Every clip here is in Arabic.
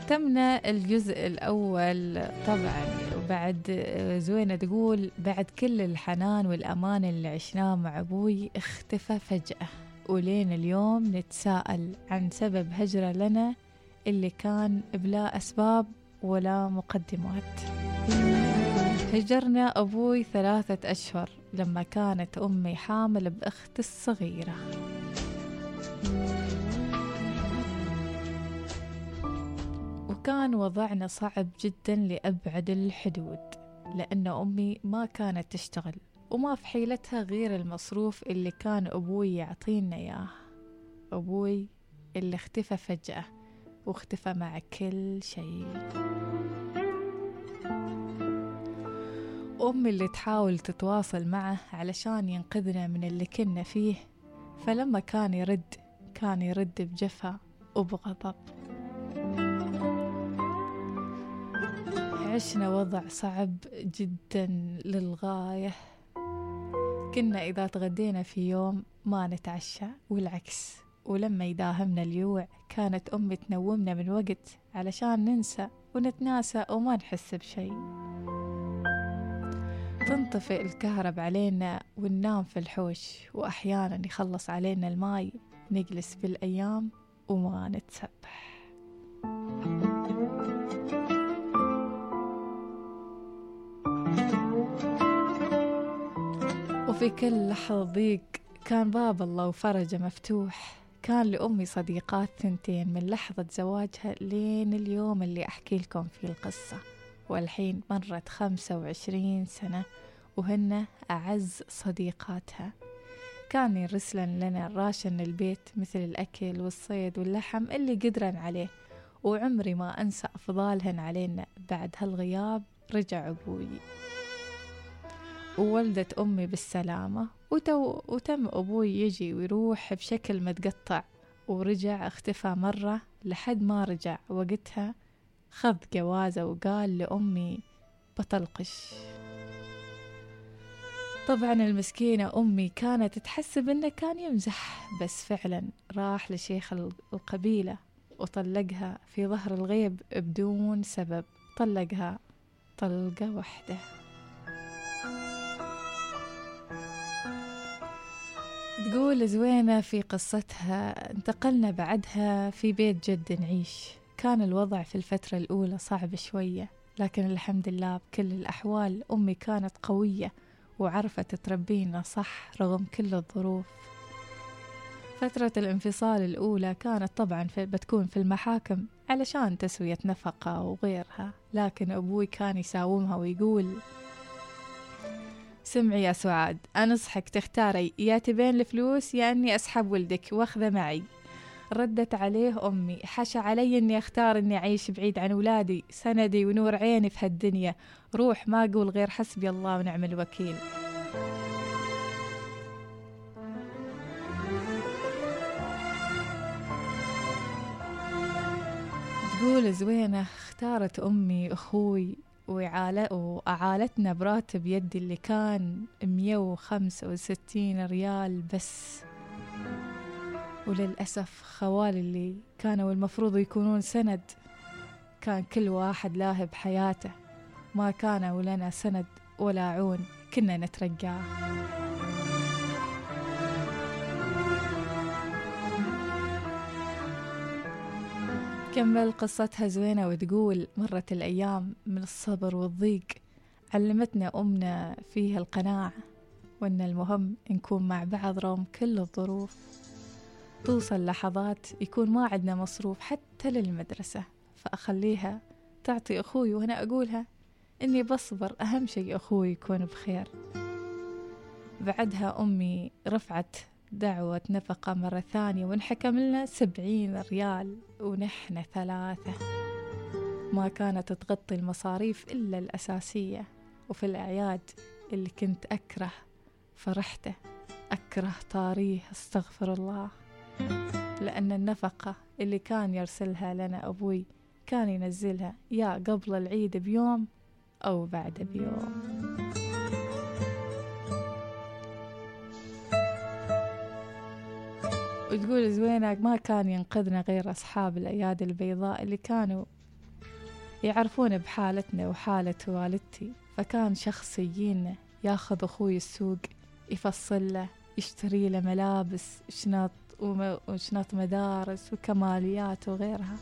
ختمنا الجزء الأول طبعا وبعد زوينة تقول بعد كل الحنان والأمان اللي عشناه مع أبوي اختفى فجأة. ولين اليوم نتساءل عن سبب هجرة لنا اللي كان بلا أسباب ولا مقدمات. هجرنا أبوي ثلاثة أشهر لما كانت أمي حامل بأختي الصغيرة. وكان وضعنا صعب جدا لأبعد الحدود لأن أمي ما كانت تشتغل وما في حيلتها غير المصروف اللي كان أبوي يعطينا إياه. أبوي اللي اختفى فجأة واختفى مع كل شيء. أمي اللي تحاول تتواصل معه علشان ينقذنا من اللي كنا فيه فلما كان يرد كان يرد بجفا وبغضب. عشنا وضع صعب جدا للغاية. كنا إذا تغدينا في يوم ما نتعشى والعكس. ولما يداهمنا اليوع كانت أمي تنومنا من وقت علشان ننسى ونتناسى وما نحس بشي تنطفئ الكهرب علينا وننام في الحوش وأحيانا يخلص علينا الماي نجلس بالأيام وما نتسبح. وفي كل لحظة ضيق كان باب الله وفرجه مفتوح. كان لأمي صديقات ثنتين من لحظة زواجها لين اليوم اللي أحكي لكم فيه القصة. والحين مرت خمسة وعشرين سنة وهن أعز صديقاتها. كان يرسلن لنا راشن البيت مثل الأكل والصيد واللحم اللي قدرن عليه. وعمري ما أنسى أفضالهن علينا. بعد هالغياب رجع أبوي. وولدت أمي بالسلامة وتو وتم أبوي يجي ويروح بشكل متقطع. ورجع اختفى مرة لحد ما رجع. وقتها خذ جوازة وقال لأمي بطلقش. طبعا المسكينة أمي كانت تحسب إنه كان يمزح بس فعلا راح لشيخ القبيلة وطلقها في ظهر الغيب بدون سبب. طلقها طلقة واحدة. تقول زوينة في قصتها انتقلنا بعدها في بيت جد نعيش. كان الوضع في الفترة الأولى صعب شوية لكن الحمد لله بكل الأحوال أمي كانت قوية وعرفت تربينا صح رغم كل الظروف. فترة الانفصال الأولى كانت طبعا في بتكون في المحاكم علشان تسوية نفقة وغيرها لكن أبوي كان يساومها ويقول سمعي يا سعاد أنصحك تختاري يا تبين الفلوس يا أني أسحب ولدك واخذه معي. ردت عليه أمي حشى علي أني أختار أني أعيش بعيد عن ولادي سندي ونور عيني في هالدنيا. روح ما أقول غير حسبي الله ونعم الوكيل. تقول زوينة اختارت أمي أخوي. وأعالتنا براتب يدي اللي كان مية وخمسة وستين ريال بس. وللأسف خوالي اللي كانوا المفروض يكونون سند. كان كل واحد لاهب حياته. ما كانوا لنا سند ولا عون. كنا نترجاه. كمل قصتها زوينة وتقول مرت الأيام من الصبر والضيق. علمتنا أمنا فيها القناعة وأن المهم نكون مع بعض رغم كل الظروف. توصل لحظات يكون ما عندنا مصروف حتى للمدرسة فأخليها تعطي أخوي وأنا أقولها إني بصبر أهم شيء أخوي يكون بخير. بعدها أمي رفعت دعوة نفقة مرة ثانية وانحكم لنا سبعين ريال ونحن ثلاثة. ما كانت تغطي المصاريف إلا الأساسية وفي الأعياد اللي كنت أكره فرحته أكره طاريه أستغفر الله. لأن النفقة اللي كان يرسلها لنا أبوي كان ينزلها يا قبل العيد بيوم أو بعد بيوم. وتقول زوينة ما كان ينقذنا غير أصحاب الأيادي البيضاء اللي كانوا يعرفون بحالتنا وحالة والدتي. فكان شخص يجينا ياخذ أخوي السوق يفصل له يشتري له ملابس شنط وشنط مدارس وكماليات وغيرها.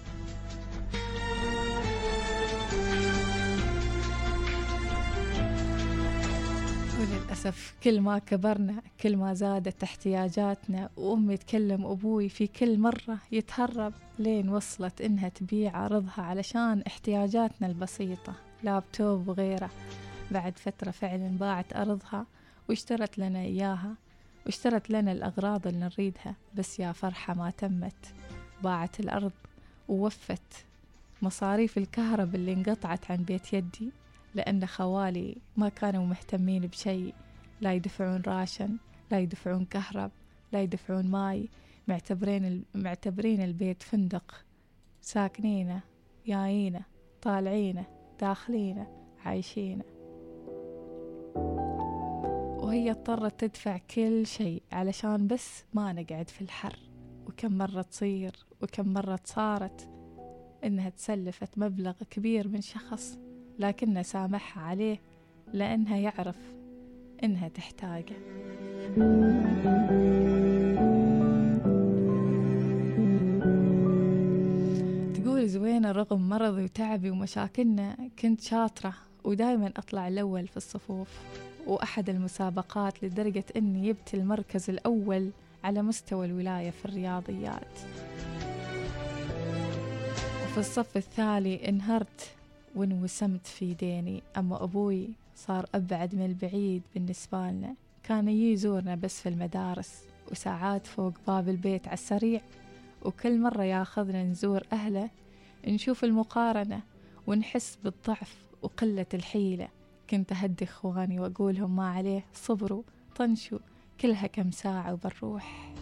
وللأسف كل ما كبرنا كل ما زادت احتياجاتنا وأمي تكلم أبوي في كل مرة يتهرب لين وصلت إنها تبيع عرضها علشان احتياجاتنا البسيطة لابتوب وغيره بعد فترة فعلا باعت أرضها واشترت لنا إياها واشترت لنا الأغراض اللي نريدها بس يا فرحة ما تمت. باعت الأرض ووفت مصاريف الكهرب اللي انقطعت عن بيت يدي. لأن خوالي ما كانوا مهتمين بشيء. لا يدفعون راشن لا يدفعون كهرب لا يدفعون ماي. معتبرين معتبرين البيت فندق. ساكنينه جايينه طالعينه داخلينه عايشينه. وهي اضطرت تدفع كل شيء علشان بس ما نقعد في الحر. وكم مرة تصير وكم مرة صارت إنها تسلفت مبلغ كبير من شخص. لكنه سامحها عليه لأنها يعرف إنها تحتاجه. تقول زوينة رغم مرضي وتعبي ومشاكلنا كنت شاطرة ودايما أطلع الأول في الصفوف. وأحد المسابقات لدرجة أني جبت المركز الأول على مستوى الولاية في الرياضيات. وفي الصف الثاني انهرت وانوسمت في ديني أما أبوي صار أبعد من البعيد بالنسبة لنا. كان يزورنا بس في المدارس وساعات فوق باب البيت على السريع. وكل مرة ياخذنا نزور أهله نشوف المقارنة ونحس بالضعف وقلة الحيلة. كنت أهدي إخواني وأقولهم ما عليه صبروا طنشوا كلها كم ساعة وبنروح.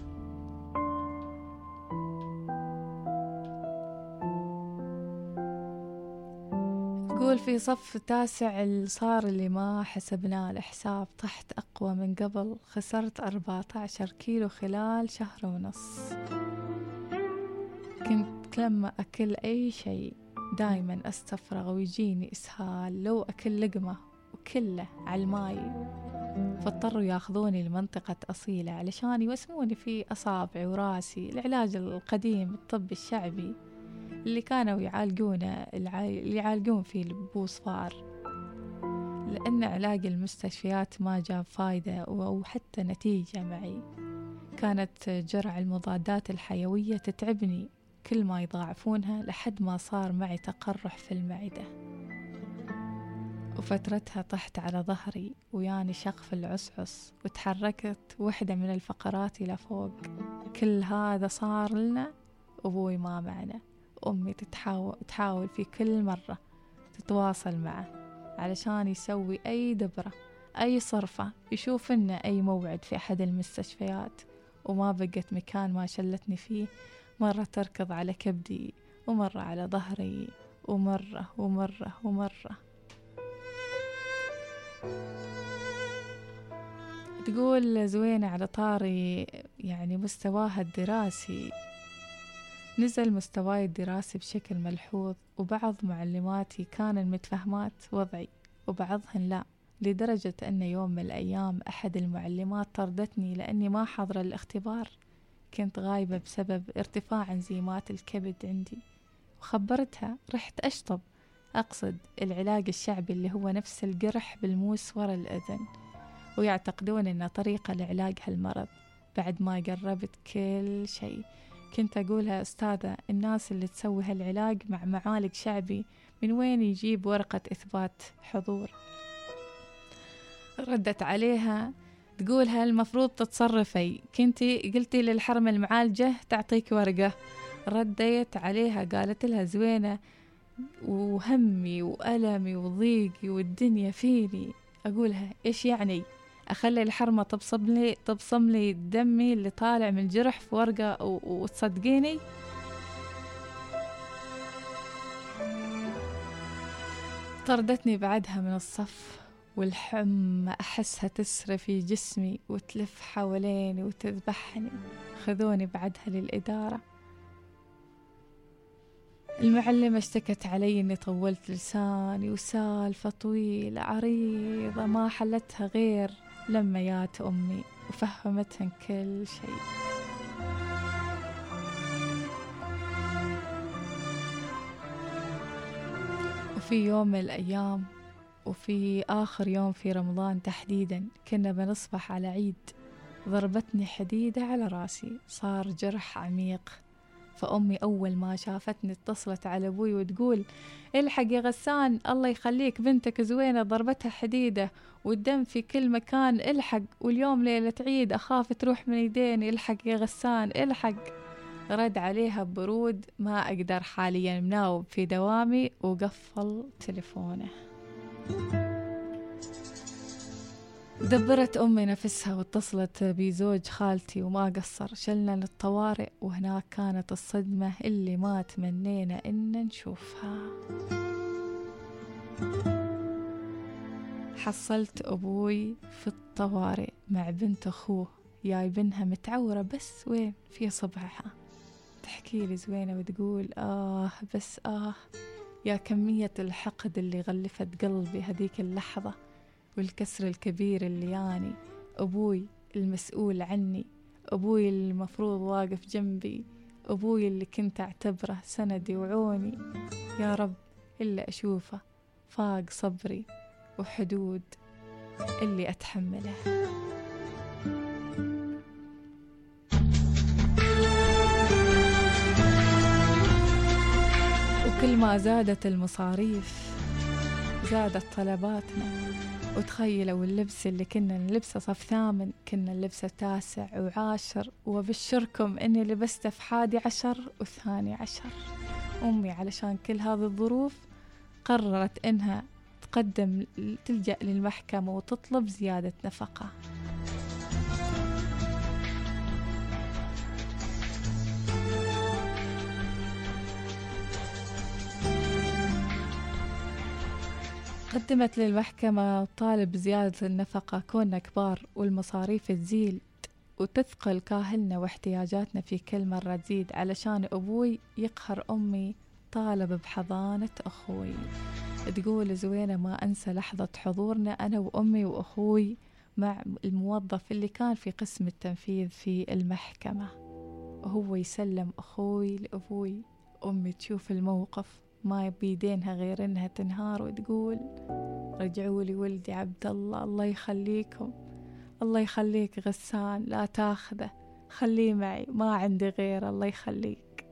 تقول في صف تاسع صار اللي ما حسبناه الحساب طحت أقوى من قبل. خسرت أربعة عشر كيلو خلال شهر ونص. كنت لما أكل أي شيء دايما أستفرغ ويجيني إسهال. لو أكل لقمة وكله على الماي فاضطروا ياخذوني لمنطقة أصيلة علشان يوسموني في أصابعي وراسي. العلاج القديم الطب الشعبي اللي كانوا يعالجونه اللي يعالجون فيه البوصفار. لأن علاج المستشفيات ما جاب فايدة أو حتى نتيجة معي. كانت جرع المضادات الحيوية تتعبني كل ما يضاعفونها لحد ما صار معي تقرح في المعدة. وفترتها طحت على ظهري وياني شغف العسعس وتحركت وحدة من الفقرات إلى فوق. كل هذا صار لنا أبوي ما معنا. أمي تتحاول تحاول في كل مرة تتواصل معه علشان يسوي أي دبرة أي صرفة يشوف لنا أي موعد في أحد المستشفيات. وما بقت مكان ما شلتني فيه مرة تركض على كبدي ومرة على ظهري ومرة ومرة ومرة. تقول زوينة على طاري يعني مستواها الدراسي. نزل مستواي الدراسي بشكل ملحوظ وبعض معلماتي كانن متفهمات وضعي وبعضهن لا لدرجة أن يوم من الأيام أحد المعلمات طردتني لأني ما حضر الاختبار كنت غايبة بسبب ارتفاع انزيمات الكبد عندي. وخبرتها رحت أشطب أقصد العلاج الشعبي اللي هو نفس القرح بالموس ورا الأذن. ويعتقدون أنه طريقة لعلاج هالمرض بعد ما قربت كل شيء. كنت أقولها أستاذة الناس اللي تسوي هالعلاج مع معالج شعبي من وين يجيب ورقة إثبات حضور؟ ردت عليها تقول المفروض تتصرفي؟ كنتي قلتي للحرم المعالجة تعطيك ورقة. رديت عليها قالت لها زوينة وهمي وألمي وضيقي والدنيا فيني. أقولها إيش يعني؟ أخلي الحرمة تبصم لي تبصم لي دمي اللي طالع من الجرح في ورقة وتصدقيني. طردتني بعدها من الصف والحمى أحسها تسري في جسمي وتلف حواليني وتذبحني. خذوني بعدها للإدارة. المعلمة اشتكت علي إني طولت لساني وسالفة طويلة عريضة ما حلتها غير. لما جات امي وفهمتهن كل شيء. وفي يوم من الأيام وفي آخر يوم في رمضان تحديدا كنا بنصبح على عيد. ضربتني حديدة على راسي صار جرح عميق. فأمي أول ما شافتني اتصلت على أبوي وتقول إلحق يا غسان الله يخليك بنتك زوينة ضربتها حديدة والدم في كل مكان إلحق واليوم ليلة عيد أخاف تروح من يديني إلحق يا غسان إلحق. رد عليها ببرود ما أقدر حاليا مناوب في دوامي وقفل تلفونه دبرت أمي نفسها واتصلت بزوج خالتي وما قصر. شلنا للطوارئ وهناك كانت الصدمة اللي ما تمنينا إن نشوفها. حصلت أبوي في الطوارئ مع بنت أخوه جايبنها متعورة بس وين؟ في صبعها. تحكي لي زوينة وتقول آه بس آه يا كمية الحقد اللي غلفت قلبي هذيك اللحظة. والكسر الكبير اللي يعني أبوي المسؤول عني أبوي المفروض واقف جنبي أبوي اللي كنت أعتبره سندي وعوني. يا رب إلا أشوفه فاق صبري وحدود اللي أتحمله. وكل ما زادت المصاريف زادت طلباتنا. وتخيلوا اللبس اللي كنا نلبسه صف ثامن كنا نلبسه تاسع وعاشر. وبشركم إني لبسته في حادي عشر وثاني عشر. أمي علشان كل هذه الظروف قررت إنها تقدم تلجأ للمحكمة وتطلب زيادة نفقة. قدمت للمحكمة طالب زيادة النفقة كوننا كبار والمصاريف تزيد وتثقل كاهلنا واحتياجاتنا في كل مرة تزيد. علشان أبوي يقهر أمي طالب بحضانة أخوي. تقول زوينة ما أنسى لحظة حضورنا أنا وأمي وأخوي مع الموظف اللي كان في قسم التنفيذ في المحكمة. وهو يسلم أخوي لأبوي. أمي تشوف الموقف. ما بيدينها غير إنها تنهار وتقول رجعوا لي ولدي عبد الله الله يخليكم الله يخليك غسان لا تاخذه خليه معي ما عندي غير الله يخليك.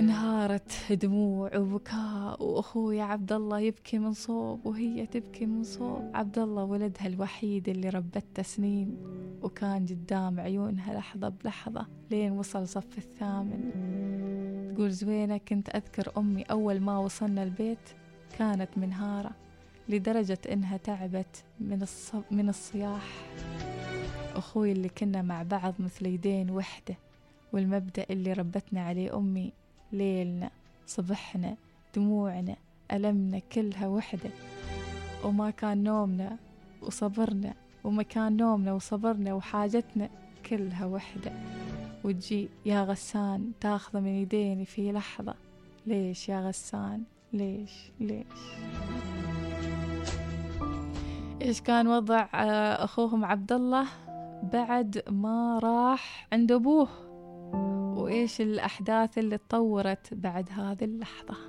انهارت دموع وبكاء وأخوي عبد الله يبكي من صوب وهي تبكي من صوب. عبد الله ولدها الوحيد اللي ربته سنين وكان قدام عيونها لحظة بلحظة لين وصل صف الثامن. تقول زوينة كنت أذكر أمي أول ما وصلنا البيت كانت منهارة لدرجة إنها تعبت من, الصب من الصياح. أخوي اللي كنا مع بعض مثل يدين وحدة والمبدأ اللي ربتنا عليه أمي ليلنا صبحنا دموعنا ألمنا كلها وحدة. وما كان نومنا وصبرنا ومكان نومنا وصبرنا وحاجتنا كلها وحدة. وتجي يا غسان تاخذه من يديني في لحظة. ليش يا غسان؟ ليش؟ ليش؟ إيش كان وضع آه، أخوهم عبد الله بعد ما راح عند أبوه؟ وإيش الأحداث اللي تطورت بعد هذه اللحظة؟